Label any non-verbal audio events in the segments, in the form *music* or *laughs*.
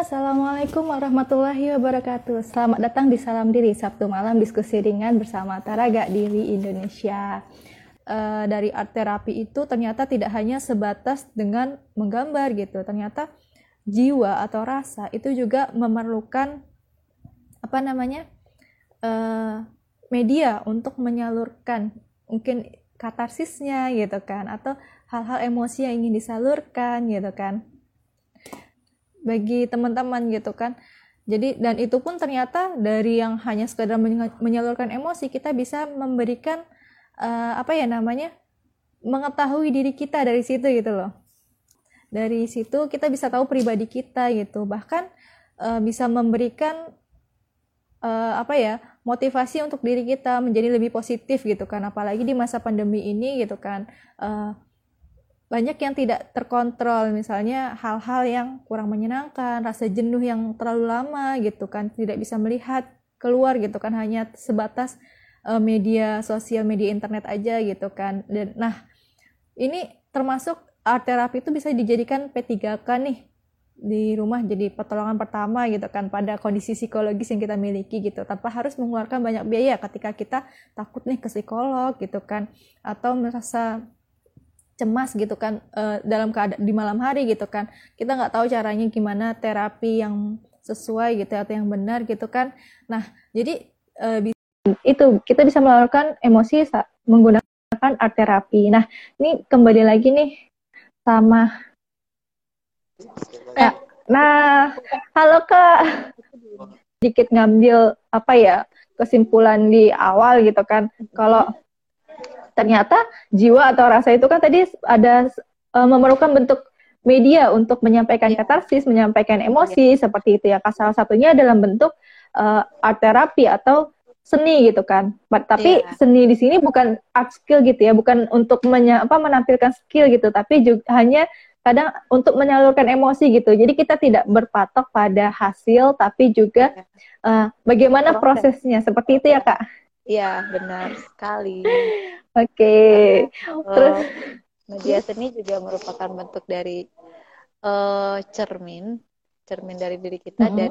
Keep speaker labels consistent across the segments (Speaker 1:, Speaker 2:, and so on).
Speaker 1: Assalamualaikum warahmatullahi wabarakatuh. Selamat datang di Salam Diri Sabtu malam diskusi ringan bersama Taraga Diri Indonesia. Uh, dari art terapi itu ternyata tidak hanya sebatas dengan menggambar gitu. Ternyata jiwa atau rasa itu juga memerlukan apa namanya uh, media untuk menyalurkan mungkin katarsisnya gitu kan atau hal-hal emosi yang ingin disalurkan gitu kan bagi teman-teman gitu kan. Jadi dan itu pun ternyata dari yang hanya sekedar menyalurkan emosi kita bisa memberikan uh, apa ya namanya mengetahui diri kita dari situ gitu loh. Dari situ kita bisa tahu pribadi kita gitu. Bahkan uh, bisa memberikan uh, apa ya motivasi untuk diri kita menjadi lebih positif gitu kan. Apalagi di masa pandemi ini gitu kan. Uh, banyak yang tidak terkontrol misalnya hal-hal yang kurang menyenangkan rasa jenuh yang terlalu lama gitu kan tidak bisa melihat keluar gitu kan hanya sebatas uh, media sosial media internet aja gitu kan. Dan nah ini termasuk art terapi itu bisa dijadikan P3K nih di rumah jadi pertolongan pertama gitu kan pada kondisi psikologis yang kita miliki gitu tanpa harus mengeluarkan banyak biaya ketika kita takut nih ke psikolog gitu kan atau merasa cemas gitu kan uh, dalam keadaan di malam hari gitu kan. Kita nggak tahu caranya gimana terapi yang sesuai gitu atau yang benar gitu kan. Nah jadi uh, itu kita bisa melakukan emosi menggunakan art terapi. Nah ini kembali lagi nih sama ya, nah halo kak. Sedikit ngambil apa ya kesimpulan di awal gitu kan. Kalau ternyata jiwa atau rasa itu kan tadi ada uh, memerlukan bentuk media untuk menyampaikan yeah. katarsis, menyampaikan emosi yeah. seperti itu ya. Salah satunya dalam bentuk uh, art terapi atau seni gitu kan. Tapi yeah. seni di sini bukan art skill gitu ya, bukan untuk menya, apa, menampilkan skill gitu, tapi juga hanya kadang untuk menyalurkan emosi gitu. Jadi kita tidak berpatok pada hasil, tapi juga uh, bagaimana prosesnya. Seperti itu ya kak.
Speaker 2: Iya benar sekali.
Speaker 1: Oke. Okay.
Speaker 2: Terus media seni juga merupakan bentuk dari uh, cermin, cermin dari diri kita mm -hmm. dan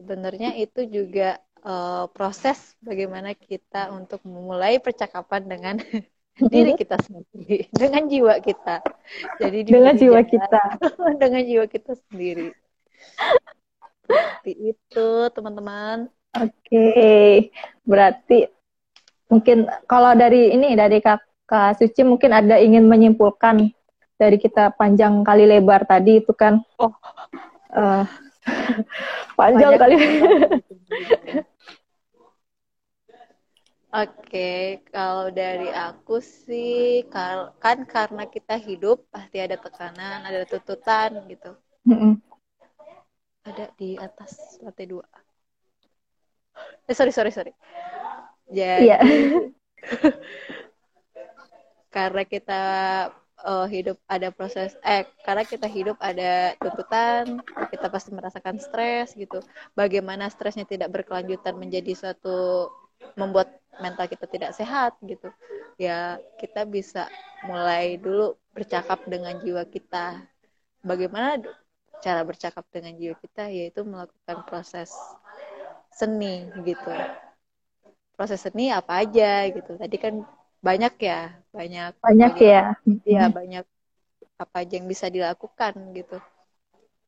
Speaker 2: sebenarnya itu juga uh, proses bagaimana kita untuk memulai percakapan dengan *laughs* diri kita sendiri, dengan jiwa kita.
Speaker 1: Jadi dengan jiwa kita, *laughs*
Speaker 2: dengan jiwa kita sendiri. Seperti itu, teman-teman.
Speaker 1: Oke, okay. berarti mungkin kalau dari ini dari kakak Suci mungkin ada ingin menyimpulkan dari kita panjang kali lebar tadi itu kan oh *laughs* uh, panjang kali *laughs*
Speaker 2: Oke, kalau dari aku sih kan karena kita hidup pasti ada tekanan, ada tuntutan gitu. Mm -hmm. Ada di atas lantai dua. Eh sorry sorry sorry. Jadi yeah. *laughs* karena kita uh, hidup ada proses eh karena kita hidup ada tuntutan, kita pasti merasakan stres gitu. Bagaimana stresnya tidak berkelanjutan menjadi suatu membuat mental kita tidak sehat gitu. Ya, kita bisa mulai dulu bercakap dengan jiwa kita. Bagaimana cara bercakap dengan jiwa kita yaitu melakukan proses seni gitu proses seni apa aja gitu. Tadi kan banyak ya banyak
Speaker 1: banyak ya.
Speaker 2: ya banyak apa aja yang bisa dilakukan gitu.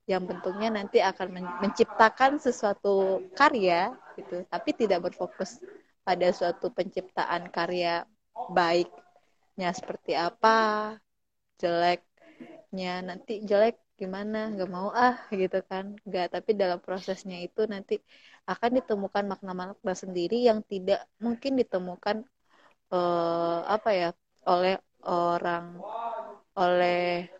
Speaker 2: Yang bentuknya nanti akan menciptakan sesuatu karya gitu tapi tidak berfokus pada suatu penciptaan karya baiknya seperti apa jeleknya nanti jelek gimana nggak mau ah gitu kan. Nggak tapi dalam prosesnya itu nanti akan ditemukan makna-makna sendiri yang tidak mungkin ditemukan uh, apa ya oleh orang oleh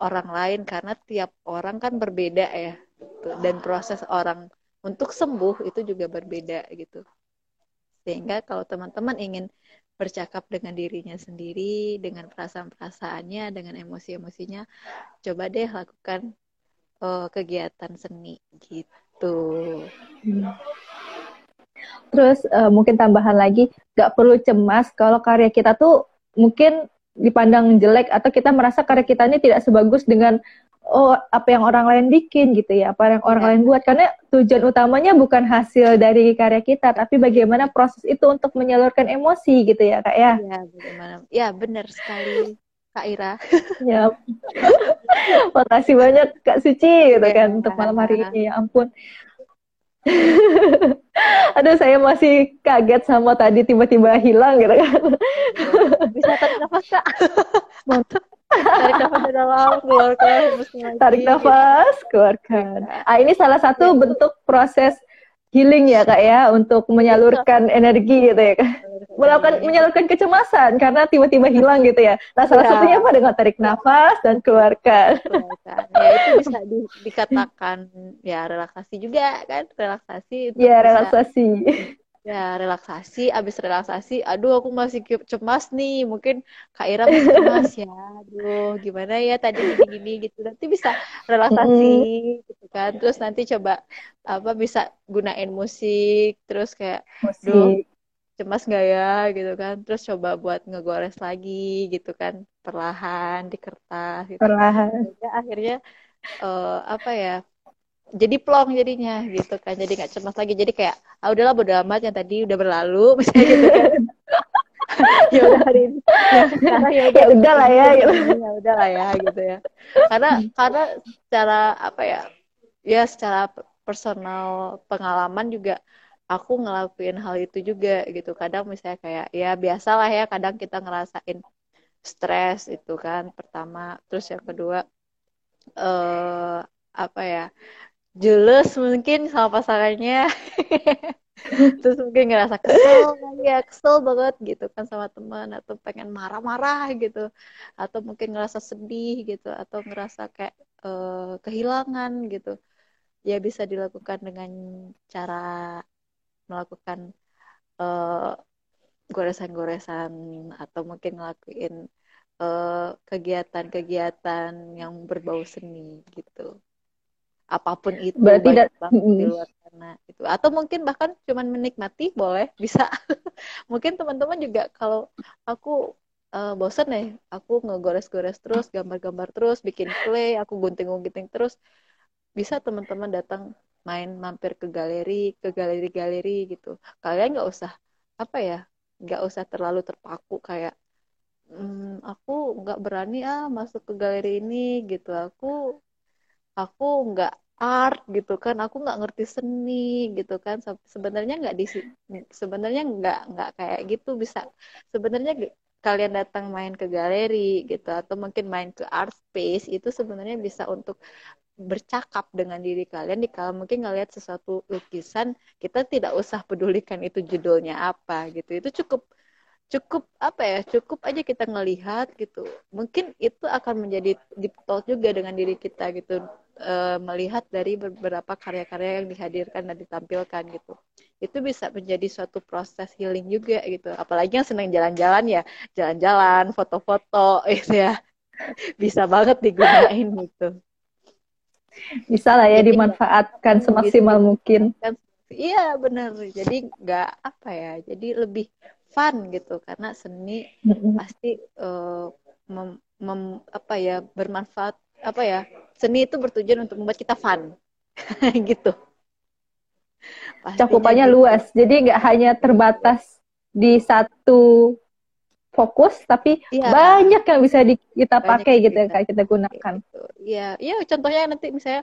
Speaker 2: orang lain. Karena tiap orang kan berbeda ya dan proses orang untuk sembuh itu juga berbeda gitu. Sehingga kalau teman-teman ingin bercakap dengan dirinya sendiri dengan perasaan-perasaannya dengan emosi-emosinya coba deh lakukan uh, kegiatan seni gitu gitu.
Speaker 1: Terus uh, mungkin tambahan lagi, gak perlu cemas kalau karya kita tuh mungkin dipandang jelek atau kita merasa karya kita ini tidak sebagus dengan oh apa yang orang lain bikin gitu ya apa yang orang ya. lain buat karena tujuan utamanya bukan hasil dari karya kita tapi bagaimana proses itu untuk menyalurkan emosi gitu ya kak ya
Speaker 2: ya bagaimana ya benar sekali kak Ira
Speaker 1: ya *laughs* makasih banyak kak Suci gitu ya, kan untuk malam hari ini ya ampun *laughs* Aduh, saya masih kaget sama tadi tiba-tiba hilang gitu kan.
Speaker 2: Bisa tarik nafas, Kak. Mantap. Tarik nafas dalam, keluarkan.
Speaker 1: Tarik nafas, keluarkan. Ah, ini salah satu bentuk proses healing ya kak ya untuk menyalurkan energi gitu ya kak melakukan menyalurkan kecemasan karena tiba-tiba hilang gitu ya. Nah salah ya. satunya apa? Dengan tarik nafas dan keluarkan.
Speaker 2: Ya itu bisa di, dikatakan ya relaksasi juga kan? Relaksasi
Speaker 1: ya relaksasi.
Speaker 2: Ya relaksasi. Abis relaksasi aduh aku masih cemas nih. Mungkin kak Ira masih cemas ya. Aduh gimana ya tadi gini gini gitu. Nanti bisa relaksasi mm. gitu kan. Terus nanti coba apa bisa gunain musik. Terus kayak musik. duh cemas nggak ya? gitu kan. Terus coba buat ngegores lagi gitu kan perlahan di kertas gitu.
Speaker 1: perlahan.
Speaker 2: Akhirnya uh, apa ya jadi plong jadinya gitu kan. Jadi nggak cemas lagi. Jadi kayak ah udahlah bodo amat yang tadi udah berlalu. *laughs* Misalnya gitu kan. *laughs* Ya udah hari ini. Ya ya udah,
Speaker 1: ya lah ya gitu. *laughs*
Speaker 2: ya udah lah ya gitu ya. Karena karena secara apa ya ya secara personal pengalaman juga aku ngelakuin hal itu juga gitu. Kadang misalnya kayak ya biasalah ya kadang kita ngerasain stres itu kan pertama. Terus yang kedua eh apa ya jelas mungkin sama pasangannya. *laughs* Terus mungkin ngerasa kesel ya kesel banget gitu kan sama teman atau pengen marah-marah gitu. Atau mungkin ngerasa sedih gitu atau ngerasa kayak uh, kehilangan gitu. Ya bisa dilakukan dengan cara melakukan uh, goresan-goresan atau mungkin ngelakuin kegiatan kegiatan-kegiatan yang berbau seni gitu. Apa pun itu
Speaker 1: berarti
Speaker 2: banget di luar sana itu. Atau mungkin bahkan cuman menikmati boleh *laughs* bisa. Mungkin teman-teman juga kalau aku uh, bosen nih aku ngegores-gores terus gambar-gambar terus bikin clay aku gunting-gunting terus bisa teman-teman datang main mampir ke galeri ke galeri-galeri gitu. Kalian nggak usah apa ya nggak usah terlalu terpaku kayak hmm, aku nggak berani ah masuk ke galeri ini gitu. Aku aku nggak art gitu kan aku nggak ngerti seni gitu kan. Sebenarnya nggak di sebenarnya nggak nggak kayak gitu bisa. Sebenarnya kalian datang main ke galeri gitu atau mungkin main ke art space itu sebenarnya bisa untuk bercakap dengan diri kalian di kalau mungkin ngelihat sesuatu lukisan kita tidak usah pedulikan itu judulnya apa gitu. Itu cukup cukup apa ya cukup aja kita ngelihat gitu. Mungkin itu akan menjadi deep thought juga dengan diri kita gitu e, melihat dari beberapa karya-karya yang dihadirkan dan ditampilkan gitu itu bisa menjadi suatu proses healing juga gitu. Apalagi yang senang jalan-jalan ya jalan-jalan foto-foto *laughs* gitu ya. Bisa banget digunain gitu.
Speaker 1: Bisa lah ya jadi, dimanfaatkan semaksimal gitu. mungkin.
Speaker 2: Iya benar jadi nggak apa ya jadi lebih fun gitu. Karena seni pasti uh, mem, mem, apa ya bermanfaat apa ya seni itu bertujuan untuk membuat kita fun. *laughs* Gitu
Speaker 1: Pastinya cakupannya gitu. luas jadi nggak hanya terbatas di satu fokus tapi ya. banyak yang bisa di, kita banyak pakai gitu ya kayak kita gunakan
Speaker 2: iya gitu. iya contohnya nanti misalnya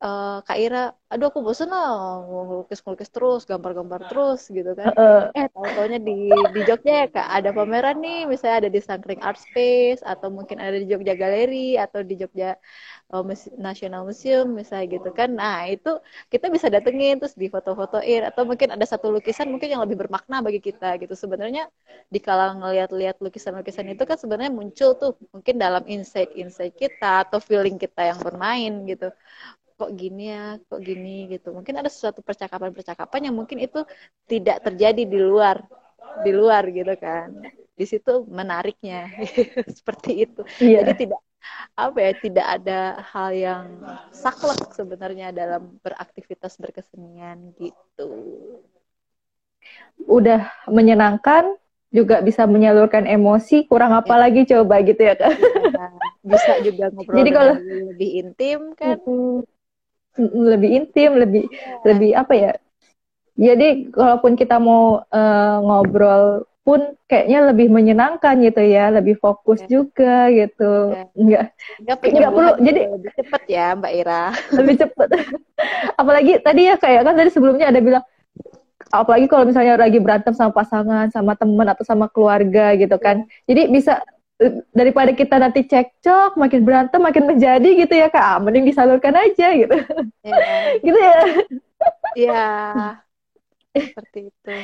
Speaker 2: uh, Kak Ira, aduh aku bosen lah ngelukis-ngelukis terus, gambar-gambar terus gitu kan. Uh, eh tahu-taunya di di Jogja ya Kak ada pameran nih, misalnya ada di Sangkring Art Space atau mungkin ada di Jogja Galeri atau di Jogja uh, National Museum misalnya gitu kan. Nah, itu kita bisa datengin terus di foto-fotoin atau mungkin ada satu lukisan mungkin yang lebih bermakna bagi kita gitu. Sebenarnya di kala ngeliat-liat lukisan-lukisan itu kan sebenarnya muncul tuh mungkin dalam insight-insight kita atau feeling kita yang bermain gitu kok gini ya kok gini gitu. Mungkin ada sesuatu percakapan-percakapan yang mungkin itu tidak terjadi di luar di luar gitu kan. Di situ menariknya *laughs* seperti itu. Yeah. jadi tidak apa ya tidak ada hal yang saklek sebenarnya dalam beraktivitas berkesenian gitu.
Speaker 1: Udah menyenangkan juga bisa menyalurkan emosi kurang apa ya. lagi coba gitu ya kak?
Speaker 2: Ya, bisa juga *laughs* ngobrol jadi kalau lebih intim kan
Speaker 1: lebih intim lebih ya. lebih apa ya jadi kalaupun kita mau uh, ngobrol pun kayaknya lebih menyenangkan gitu ya lebih fokus ya. juga gitu ya. nggak nggak perlu jadi
Speaker 2: lebih cepet ya mbak Ira *laughs*
Speaker 1: lebih cepet apalagi tadi ya kayak kan tadi sebelumnya ada bilang apalagi kalau misalnya lagi berantem sama pasangan, sama teman atau sama keluarga gitu kan. Jadi bisa daripada kita nanti cekcok, makin berantem, makin menjadi gitu ya kak. Ah, mending disalurkan aja gitu. Yeah. *laughs* gitu ya.
Speaker 2: Iya. *laughs* Seperti itu.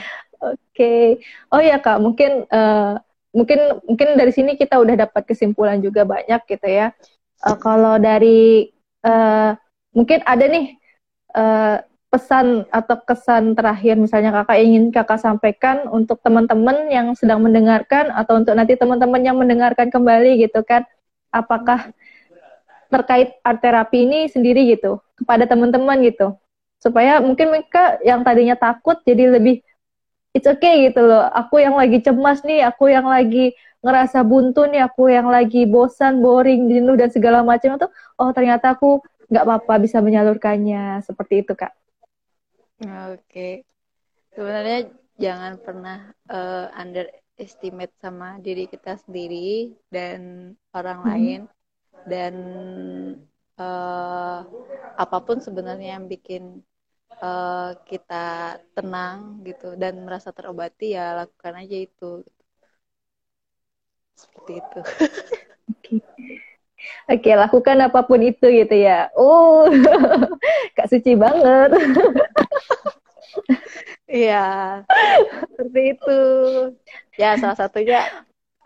Speaker 1: Oke. Okay. Oh ya kak, mungkin uh, mungkin mungkin dari sini kita udah dapat kesimpulan juga banyak gitu ya. Uh, kalau dari uh, mungkin ada nih uh, pesan atau kesan terakhir misalnya kakak ingin kakak sampaikan untuk teman-teman yang sedang mendengarkan atau untuk nanti teman-teman yang mendengarkan kembali gitu kan? Apakah terkait art terapi ini sendiri gitu kepada teman-teman gitu? Supaya mungkin mereka yang tadinya takut jadi lebih it's okay gitu loh. Aku yang lagi cemas nih aku yang lagi ngerasa buntu nih aku yang lagi bosan boring jenuh dan segala macam itu oh ternyata aku nggak apa-apa bisa menyalurkannya. Seperti itu kak
Speaker 2: Oke. Sebenarnya jangan pernah uh, underestimate sama diri kita sendiri dan orang hmm. lain dan uh, apa pun sebenarnya yang bikin uh, kita tenang gitu dan merasa terobati ya lakukan aja itu. Seperti itu.
Speaker 1: Oke. Oke, lakukan apa pun itu gitu ya. Oh, *laughs* Kak Suci banget. *laughs*
Speaker 2: Iya, seperti itu. Ya, salah satunya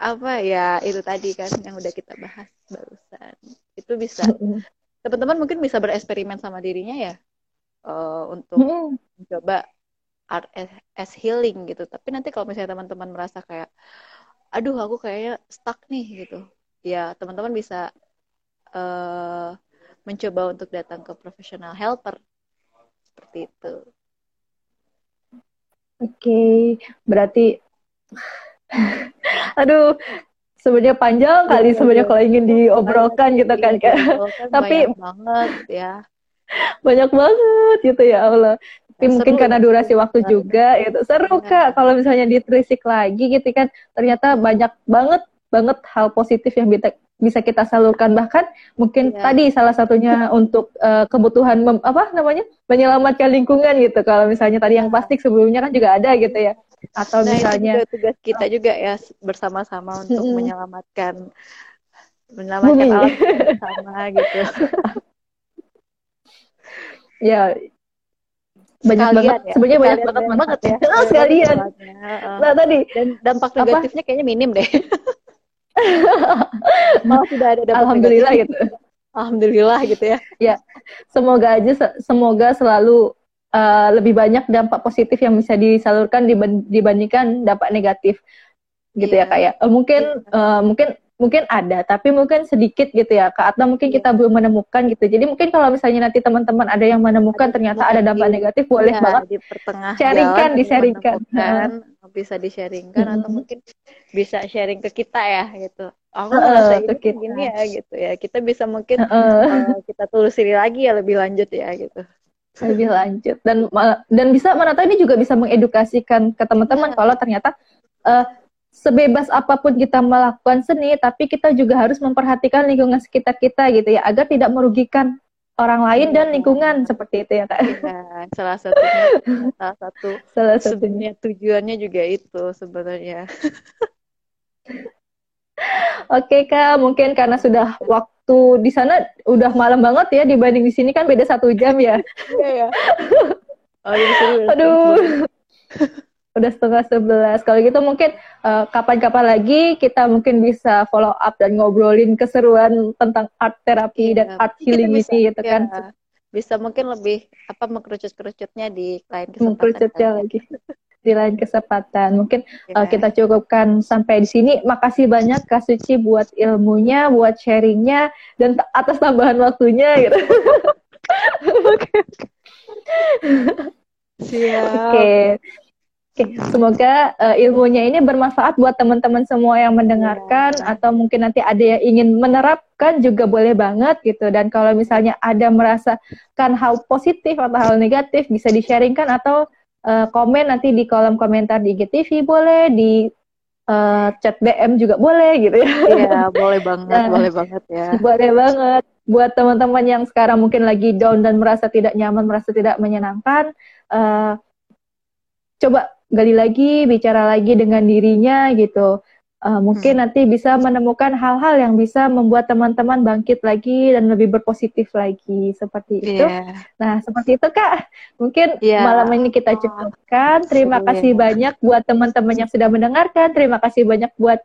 Speaker 2: apa ya itu tadi kan yang udah kita bahas barusan. Itu bisa teman-teman mungkin bisa bereksperimen sama dirinya ya uh, untuk mencoba art as, as healing gitu. Tapi nanti kalau misalnya teman-teman merasa kayak aduh aku kayaknya stuck nih gitu. Ya, teman-teman bisa uh, mencoba untuk datang ke profesional helper seperti itu.
Speaker 1: Oke, okay. berarti *laughs* aduh sebenarnya panjang kali iya, sebenarnya iya. kalau ingin diobrolkan gitu kan kan. *laughs* Tapi
Speaker 2: banyak banget ya. *laughs*
Speaker 1: Banyak banget gitu ya Allah. Tapi Seru. mungkin karena durasi waktu juga itu seru ya. Kak kalau misalnya diterisik lagi gitu kan ternyata banyak banget banget hal positif yang bisa bisa kita salurkan bahkan mungkin yeah. tadi salah satunya *laughs* untuk uh, kebutuhan mem, apa namanya menyelamatkan lingkungan gitu kalau misalnya tadi yang iya. plastik sebelumnya kan juga ada gitu ya atau nah, misalnya
Speaker 2: itu tugas kita juga ya bersama-sama untuk hmm. menyelamatkan menyelamatkan Bumi. alam *laughs* bersama gitu *laughs*
Speaker 1: ya banyak sekalian banget ya. sebenarnya banyak banget banget ya, ya. sekalian nah tadi
Speaker 2: dan dampak negatifnya apa? kayaknya minim deh
Speaker 1: malah *laughs* sudah ada alhamdulillah gitu.
Speaker 2: Alhamdulillah gitu ya.
Speaker 1: Ya semoga aja semoga selalu uh, lebih banyak dampak positif yang bisa disalurkan dibandingkan dampak negatif gitu yeah. ya. Kayak uh, mungkin uh, mungkin mungkin ada tapi mungkin sedikit gitu ya kak. Atau mungkin kita belum menemukan gitu. Jadi mungkin kalau misalnya nanti teman-teman ada yang menemukan ternyata ada dampak negatif boleh ya, banget
Speaker 2: di pertengah
Speaker 1: sharingkan disaringkan
Speaker 2: bisa disharingkan hmm. atau mungkin bisa sharing ke kita ya gitu. Aku uh, merasa ini kita. gini ya gitu ya. Kita bisa mungkin uh, uh, kita telusuri lagi ya lebih lanjut ya gitu.
Speaker 1: Lebih *laughs* lanjut. Dan dan bisa mana tahu ini juga bisa mengedukasikan ke teman-teman ya. kalau ternyata uh, sebebas apa pun kita melakukan seni, tapi kita juga harus memperhatikan lingkungan sekitar kita gitu ya, agar tidak merugikan orang lain dan lingkungan seperti itu ya kak.
Speaker 2: Ya, salah satunya, salah satu, *laughs* salah satunya tujuannya juga itu sebenarnya. *laughs*
Speaker 1: Oke kak, mungkin karena sudah waktu di sana udah malam banget ya dibanding di sini kan beda satu jam ya. Iya ya. Oh, Aduh *laughs* udah setengah sebelas. Kalau gitu mungkin kapan eh, kapan-kapan lagi kita mungkin bisa follow up dan ngobrolin keseruan tentang art terapi iya, dan art healing bisa, ini gitu kan. ya, kan.
Speaker 2: Bisa mungkin lebih apa mengkerucut-kerucutnya di lain
Speaker 1: kesempatan. Mengkerucutnya lagi *laughs* di lain kesempatan. Mungkin ya. uh, kita cukupkan sampai di sini. Makasih banyak Kak Suci buat ilmunya, buat sharingnya, dan atas tambahan waktunya *laughs* gitu. *laughs* Oke.
Speaker 2: Siap. Oke. Okay.
Speaker 1: Oke, semoga uh, ilmunya ini bermanfaat buat teman-teman semua yang mendengarkan yeah. atau mungkin nanti ada yang ingin menerapkan juga boleh banget gitu. Dan kalau misalnya ada merasakan hal positif atau hal negatif bisa di-sharingkan atau uh, komen nanti di kolom komentar di IGTV boleh, di uh, chat DM juga boleh gitu ya.
Speaker 2: Iya, boleh banget, nah, boleh banget ya.
Speaker 1: Boleh banget. Buat teman-teman yang sekarang mungkin lagi down dan merasa tidak nyaman, merasa tidak menyenangkan, uh, coba gali lagi, bicara lagi dengan dirinya gitu. Uh, mungkin hmm. nanti bisa menemukan hal-hal yang bisa membuat teman-teman bangkit lagi dan lebih berpositif lagi seperti itu. Yeah. Nah, seperti itu Kak. Mungkin yeah. malam ini kita cukupkan. Terima oh, kasih yeah. banyak buat teman-teman yang sudah mendengarkan. Terima kasih banyak buat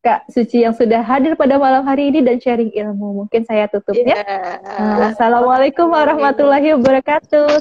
Speaker 1: Kak Suci yang sudah hadir pada malam hari ini dan sharing ilmu. Mungkin saya tutup yeah. ya. Uh, Assalamualaikum warahmatullahi wabarakatuh.